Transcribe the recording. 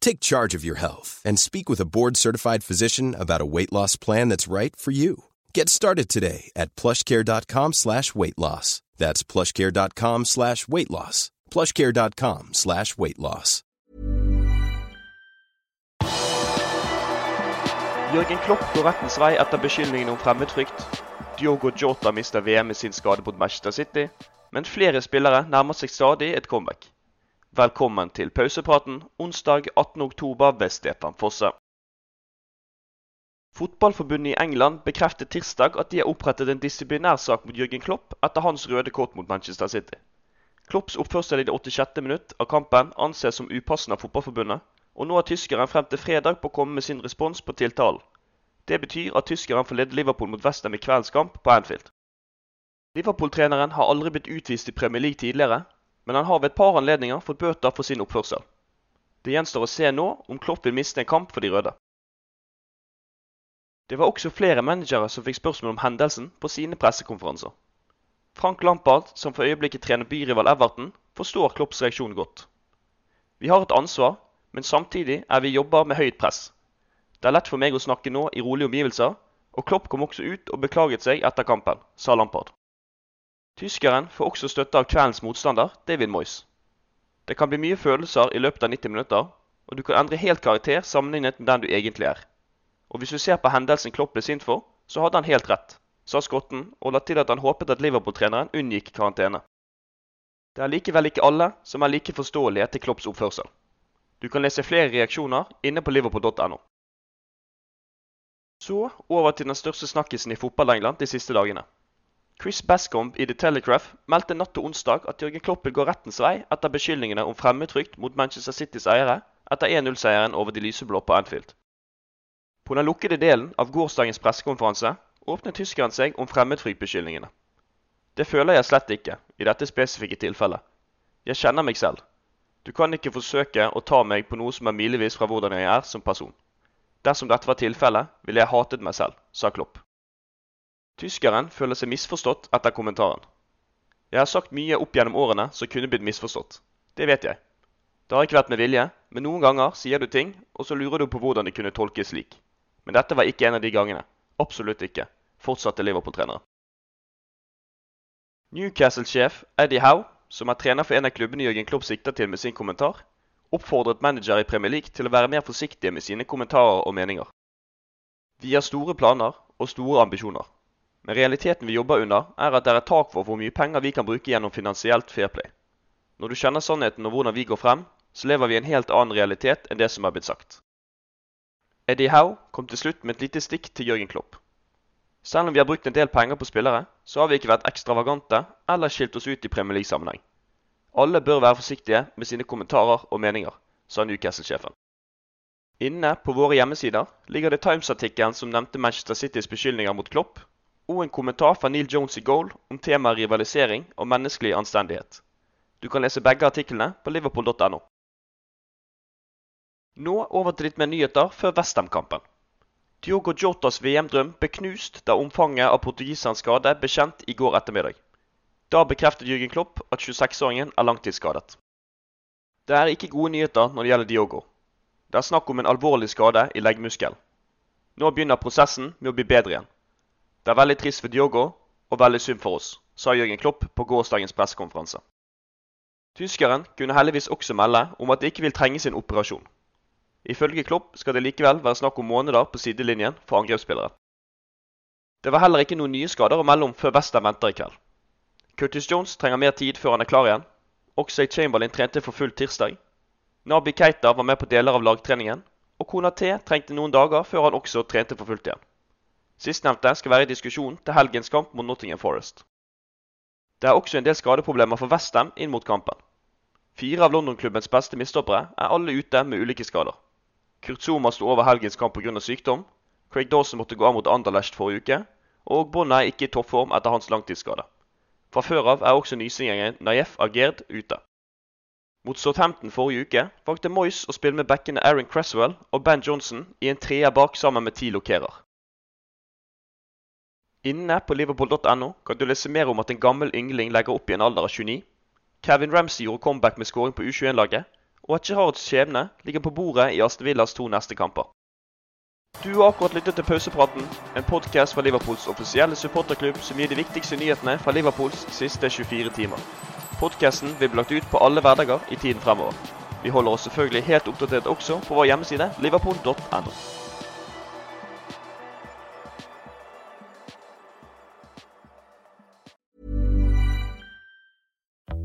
Take charge of your health and speak with a board certified physician about a weight loss plan that's right for you. Get started today at plushcare.com slash weight loss. That's plushcare.com slash weight loss. Plushcare.com slash weight loss. Jørgen Klopp går rettens vei etter beskyldningene om fremmedfrykt. Diogo Jota mister VM med sin skade mot Manchester City, men flere spillere nærmer seg stadig et comeback. Velkommen til pausepraten onsdag 18.10 ved Stefan Fosse. Fotballforbundet i England bekreftet tirsdag at de har opprettet en disiplinærsak mot Jørgen Klopp etter hans røde kort mot Manchester City. Klopps oppførsel i det 86. minutt av kampen anses som upassende av Fotballforbundet, og nå har tyskeren frem til fredag på å komme med sin respons på tiltalen. Det betyr at tyskeren får lede Liverpool mot Westham i kveldens kamp på Anfield. Liverpool-treneren har aldri blitt utvist i Premier League tidligere, men han har ved et par anledninger fått bøter for sin oppførsel. Det gjenstår å se nå om Klopp vil miste en kamp for de røde. Det var også flere managere som fikk spørsmål om hendelsen på sine pressekonferanser. Frank Lampard, som for øyeblikket trener byrival Everton, forstår Klopps reaksjon godt. Vi har et ansvar, men samtidig er vi jobber med høyt press. Det er lett for meg å snakke nå i rolige omgivelser, og Klopp kom også ut og beklaget seg etter kampen, sa Lampard. Tyskeren får også støtte av kveldens motstander, David Moyes. Det kan bli mye følelser i løpet av 90 minutter, og du kan endre helt karakter sammenlignet med den du egentlig er. Og hvis du ser på hendelsen Klopp ble sint for, så hadde han helt rett, sa skotten og la til at han håpet at Liverpool-treneren unngikk karantene. Det er likevel ikke alle som er like forståelige til Klopps oppførsel. Du kan lese flere reaksjoner inne på liverpool.no. Så over til den største snakkisen i fotball-England de siste dagene. Chris Bascombe i The Telegraph meldte natt til onsdag at Jørgen Klopp vil gå rettens vei etter beskyldningene om fremmedfrykt mot Manchester Citys eiere etter 1-0-seieren over de lyseblå på Anfield. På den lukkede delen av gårsdagens pressekonferanse åpnet tyskeren seg om fremmedfryktbeskyldningene. Det føler jeg slett ikke, i dette spesifikke tilfellet. Jeg kjenner meg selv. Du kan ikke forsøke å ta meg på noe som er milevis fra hvordan jeg er som person. Dersom dette var tilfellet, ville jeg hatet meg selv, sa Klopp. Tyskeren føler seg misforstått etter kommentaren. Jeg har sagt mye opp gjennom årene som kunne blitt misforstått. Det vet jeg. Det har ikke vært med vilje, men noen ganger sier du ting, og så lurer du på hvordan det kunne tolkes slik. Men dette var ikke en av de gangene. Absolutt ikke, fortsatte Liverpool-treneren. Newcastle-sjef Eddie Howe, som er trener for en av klubbene Jørgen Klopp sikter til med sin kommentar, oppfordret manager i Premier League til å være mer forsiktige med sine kommentarer og meninger. Vi har store planer og store ambisjoner. Men realiteten vi jobber under, er at det er tak for hvor mye penger vi kan bruke gjennom finansielt fairplay. Når du kjenner sannheten om hvordan vi går frem, så lever vi i en helt annen realitet enn det som er blitt sagt. Eddie Howe kom til slutt med et lite stikk til Jørgen Klopp. Selv om vi har brukt en del penger på spillere, så har vi ikke vært ekstravagante eller skilt oss ut i Premier League-sammenheng. Alle bør være forsiktige med sine kommentarer og meninger, sa Newcastle-sjefen. Inne på våre hjemmesider ligger det Times-artikkelen som nevnte Manchester Citys beskyldninger mot Klopp, og en kommentar fra Neil Jones i Goal om temaet rivalisering og menneskelig anstendighet. Du kan lese begge artiklene på liverpool.no. Nå over til litt mer nyheter før Westham-kampen. Diogo Jotas VM-drøm ble knust da omfanget av portugiserens skade ble kjent i går ettermiddag. Da bekreftet Jürgen Klopp at 26-åringen er langtidsskadet. Det er ikke gode nyheter når det gjelder Diogo. Det er snakk om en alvorlig skade i leggmuskelen. Nå begynner prosessen med å bli bedre igjen. Det er veldig trist for Diogo og veldig synd for oss, sa Jørgen Klopp på gårsdagens pressekonferanse. Tyskeren kunne heldigvis også melde om at det ikke vil trenge sin operasjon. Ifølge Klopp skal det likevel være snakk om måneder på sidelinjen for angrepsspillere. Det var heller ikke noen nye skader å melde om før Western venter i kveld. Curtis Jones trenger mer tid før han er klar igjen. Oxlade Chamberlain trente for fullt tirsdag. Nabi Keita var med på deler av lagtreningen. Og Kona T trengte noen dager før han også trente for fullt igjen. Sistnevnte skal være i diskusjon til helgens kamp mot Nottingham Forest. Det er også en del skadeproblemer for Westham inn mot kampen. Fire av London-klubbens beste midtstoppere er alle ute med ulike skader. Kurt Zuma sto over helgens kamp pga. sykdom. Craig Dawson måtte gå av mot Anderlecht forrige uke. Og Bonna er ikke i toppform etter hans langtidsskade. Fra før av er også nysingeren Nayef Agerd ute. Mot Southampton forrige uke valgte Moyes å spille med bekkene Aaron Cresswell og Ben Johnson i en treer bak sammen med ti lokerer. Inne på liverpool.no kan du lese mer om at en gammel yngling legger opp i en alder av 29. Kevin Ramsey gjorde comeback med skåring på U21-laget, og at Gerhards skjebne ligger på bordet i Aston Villas to neste kamper. Du har akkurat lyttet til Pausepraten, en podkast fra Liverpools offisielle supporterklubb som gir de viktigste nyhetene fra Liverpools siste 24 timer. Podkasten vil bli lagt ut på alle hverdager i tiden fremover. Vi holder oss selvfølgelig helt oppdatert også på vår hjemmeside liverpool.no.